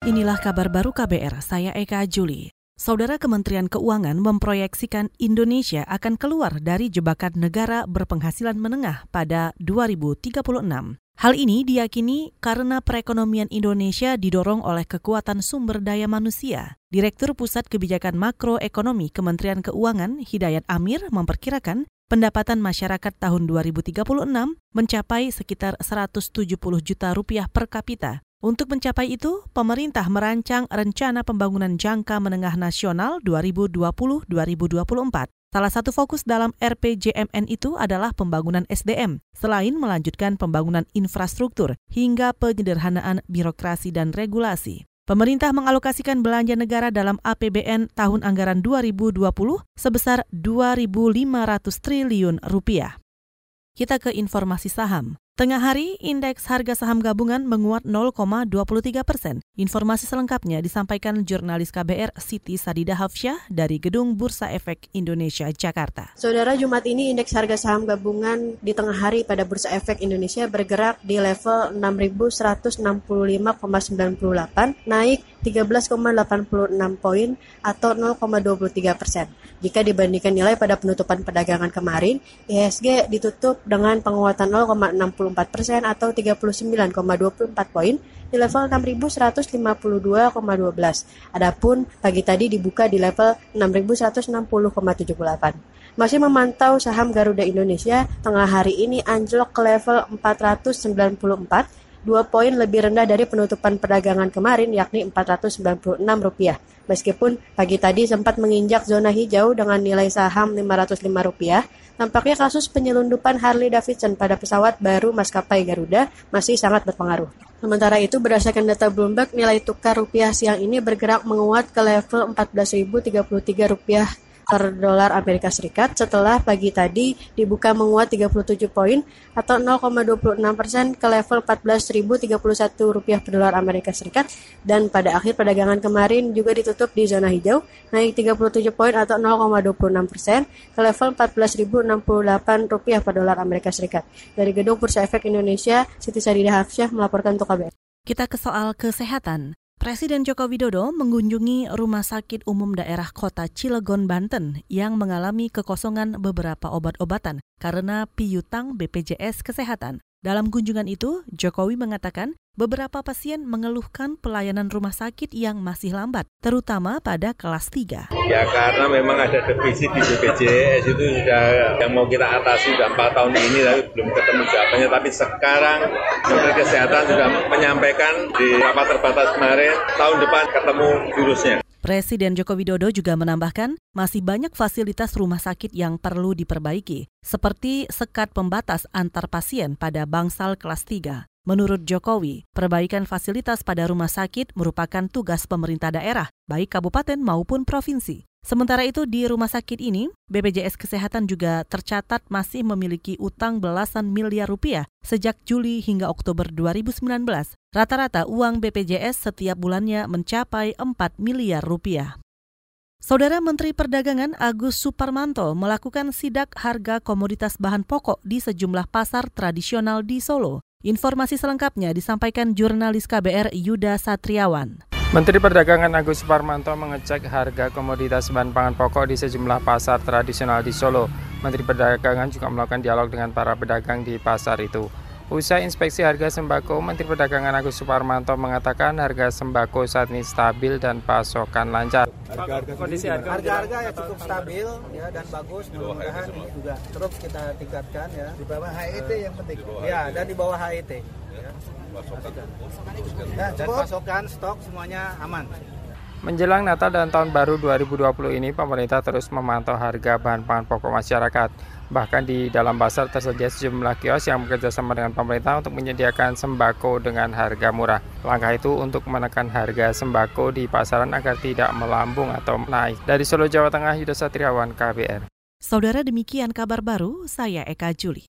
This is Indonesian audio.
Inilah kabar baru KBR, saya Eka Juli. Saudara Kementerian Keuangan memproyeksikan Indonesia akan keluar dari jebakan negara berpenghasilan menengah pada 2036. Hal ini diyakini karena perekonomian Indonesia didorong oleh kekuatan sumber daya manusia. Direktur Pusat Kebijakan Makroekonomi Kementerian Keuangan Hidayat Amir memperkirakan pendapatan masyarakat tahun 2036 mencapai sekitar 170 juta rupiah per kapita untuk mencapai itu, pemerintah merancang rencana pembangunan jangka menengah nasional 2020-2024. Salah satu fokus dalam RPJMN itu adalah pembangunan SDM, selain melanjutkan pembangunan infrastruktur hingga penyederhanaan birokrasi dan regulasi. Pemerintah mengalokasikan belanja negara dalam APBN tahun anggaran 2020 sebesar 2.500 triliun rupiah. Kita ke informasi saham. Tengah hari, indeks harga saham gabungan menguat 0,23 persen. Informasi selengkapnya disampaikan jurnalis KBR Siti Sadida Hafsyah dari Gedung Bursa Efek Indonesia, Jakarta. Saudara, Jumat ini indeks harga saham gabungan di tengah hari pada Bursa Efek Indonesia bergerak di level 6.165,98, naik 13,86 poin atau 0,23 persen. Jika dibandingkan nilai pada penutupan perdagangan kemarin, IHSG ditutup dengan penguatan 0,64 persen atau 39,24 poin di level 6.152,12. Adapun pagi tadi dibuka di level 6.160,78. Masih memantau saham Garuda Indonesia, tengah hari ini anjlok ke level 494 dua poin lebih rendah dari penutupan perdagangan kemarin yakni Rp496. Meskipun pagi tadi sempat menginjak zona hijau dengan nilai saham Rp505, tampaknya kasus penyelundupan Harley Davidson pada pesawat baru maskapai Garuda masih sangat berpengaruh. Sementara itu, berdasarkan data Bloomberg, nilai tukar rupiah siang ini bergerak menguat ke level Rp14.033 per dolar Amerika Serikat setelah pagi tadi dibuka menguat 37 poin atau 0,26 persen ke level 14.031 rupiah per dolar Amerika Serikat dan pada akhir perdagangan kemarin juga ditutup di zona hijau naik 37 poin atau 0,26 persen ke level 14.068 rupiah per dolar Amerika Serikat. Dari Gedung Bursa Efek Indonesia, Siti Sadida Hafsyah melaporkan untuk KBR. Kita ke soal kesehatan. Presiden Joko Widodo mengunjungi Rumah Sakit Umum Daerah Kota Cilegon, Banten yang mengalami kekosongan beberapa obat-obatan karena piutang BPJS Kesehatan. Dalam kunjungan itu, Jokowi mengatakan beberapa pasien mengeluhkan pelayanan rumah sakit yang masih lambat, terutama pada kelas 3. Ya karena memang ada defisit di BPJS itu sudah yang mau kita atasi sudah 4 tahun ini tapi belum ketemu jawabannya. Tapi sekarang Menteri Kesehatan sudah menyampaikan di rapat terbatas kemarin tahun depan ketemu jurusnya. Presiden Joko Widodo juga menambahkan masih banyak fasilitas rumah sakit yang perlu diperbaiki, seperti sekat pembatas antar pasien pada bangsal kelas 3. Menurut Jokowi, perbaikan fasilitas pada rumah sakit merupakan tugas pemerintah daerah, baik kabupaten maupun provinsi. Sementara itu di rumah sakit ini, BPJS Kesehatan juga tercatat masih memiliki utang belasan miliar rupiah sejak Juli hingga Oktober 2019. Rata-rata uang BPJS setiap bulannya mencapai 4 miliar rupiah. Saudara Menteri Perdagangan Agus Suparmanto melakukan sidak harga komoditas bahan pokok di sejumlah pasar tradisional di Solo. Informasi selengkapnya disampaikan jurnalis KBR Yuda Satriawan. Menteri Perdagangan Agus Suparmanto mengecek harga komoditas bahan pangan pokok di sejumlah pasar tradisional di Solo. Menteri Perdagangan juga melakukan dialog dengan para pedagang di pasar itu. Usai inspeksi harga sembako, Menteri Perdagangan Agus Suparmanto mengatakan harga sembako saat ini stabil dan pasokan lancar. Harga-harga kondisi harga harga ya cukup stabil ya dan bagus. Mudah-mudahan ini juga terus kita tingkatkan ya. Di bawah HET yang penting. Ya dan di bawah HET. Ya. Ya, dan pasokan stok semuanya aman. Menjelang Natal dan Tahun Baru 2020 ini, pemerintah terus memantau harga bahan pangan pokok masyarakat. Bahkan di dalam pasar tersedia sejumlah kios yang bekerjasama dengan pemerintah untuk menyediakan sembako dengan harga murah. Langkah itu untuk menekan harga sembako di pasaran agar tidak melambung atau naik. Dari Solo, Jawa Tengah, Yuda Satriawan, KBR. Saudara demikian kabar baru, saya Eka Juli.